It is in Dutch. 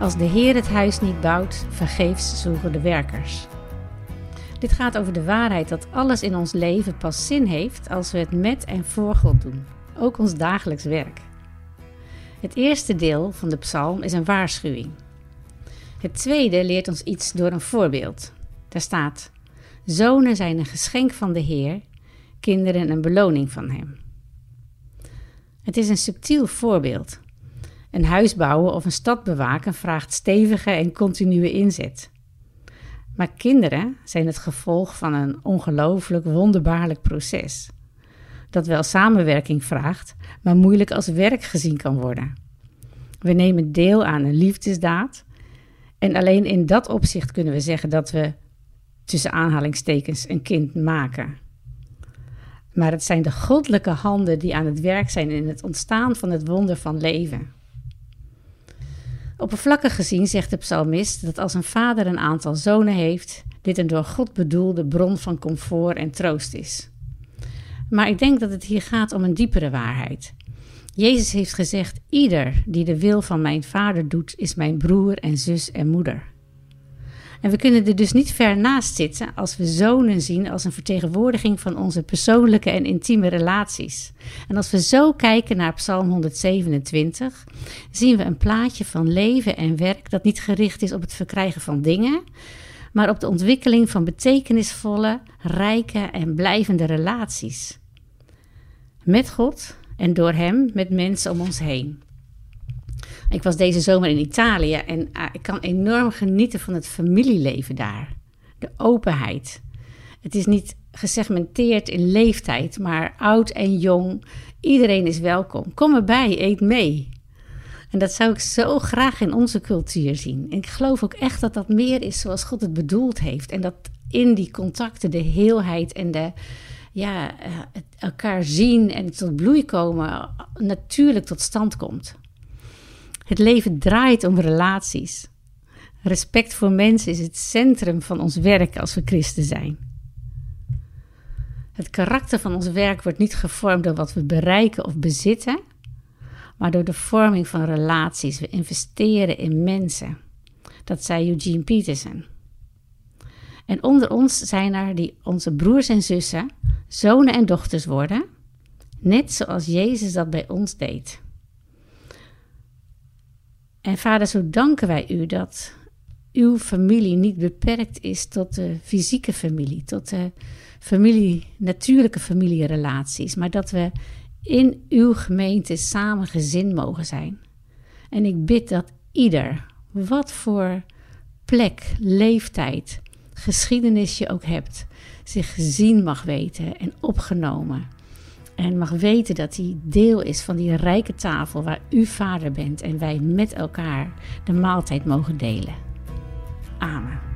Als de Heer het huis niet bouwt, vergeefs zoeken de werkers. Dit gaat over de waarheid dat alles in ons leven pas zin heeft als we het met en voor God doen, ook ons dagelijks werk. Het eerste deel van de psalm is een waarschuwing. Het tweede leert ons iets door een voorbeeld. Daar staat: Zonen zijn een geschenk van de Heer, kinderen een beloning van Hem. Het is een subtiel voorbeeld. Een huis bouwen of een stad bewaken vraagt stevige en continue inzet. Maar kinderen zijn het gevolg van een ongelooflijk wonderbaarlijk proces. Dat wel samenwerking vraagt, maar moeilijk als werk gezien kan worden. We nemen deel aan een liefdesdaad. En alleen in dat opzicht kunnen we zeggen dat we tussen aanhalingstekens een kind maken. Maar het zijn de goddelijke handen die aan het werk zijn in het ontstaan van het wonder van leven. Oppervlakkig gezien zegt de psalmist dat als een vader een aantal zonen heeft, dit een door God bedoelde bron van comfort en troost is. Maar ik denk dat het hier gaat om een diepere waarheid. Jezus heeft gezegd: Ieder die de wil van mijn vader doet, is mijn broer en zus en moeder. En we kunnen er dus niet ver naast zitten als we zonen zien als een vertegenwoordiging van onze persoonlijke en intieme relaties. En als we zo kijken naar Psalm 127, zien we een plaatje van leven en werk dat niet gericht is op het verkrijgen van dingen, maar op de ontwikkeling van betekenisvolle, rijke en blijvende relaties. Met God en door Hem met mensen om ons heen. Ik was deze zomer in Italië en ah, ik kan enorm genieten van het familieleven daar. De openheid. Het is niet gesegmenteerd in leeftijd, maar oud en jong. Iedereen is welkom. Kom erbij, eet mee. En dat zou ik zo graag in onze cultuur zien. En ik geloof ook echt dat dat meer is zoals God het bedoeld heeft. En dat in die contacten de heelheid en de, ja, eh, elkaar zien en tot bloei komen natuurlijk tot stand komt. Het leven draait om relaties. Respect voor mensen is het centrum van ons werk als we christen zijn. Het karakter van ons werk wordt niet gevormd door wat we bereiken of bezitten, maar door de vorming van relaties. We investeren in mensen. Dat zei Eugene Peterson. En onder ons zijn er die onze broers en zussen, zonen en dochters worden, net zoals Jezus dat bij ons deed. En vader, zo danken wij u dat uw familie niet beperkt is tot de fysieke familie, tot de familie, natuurlijke familierelaties, maar dat we in uw gemeente samen gezin mogen zijn. En ik bid dat ieder, wat voor plek, leeftijd, geschiedenis je ook hebt, zich gezien mag weten en opgenomen en mag weten dat hij deel is van die rijke tafel waar u vader bent en wij met elkaar de maaltijd mogen delen. Amen.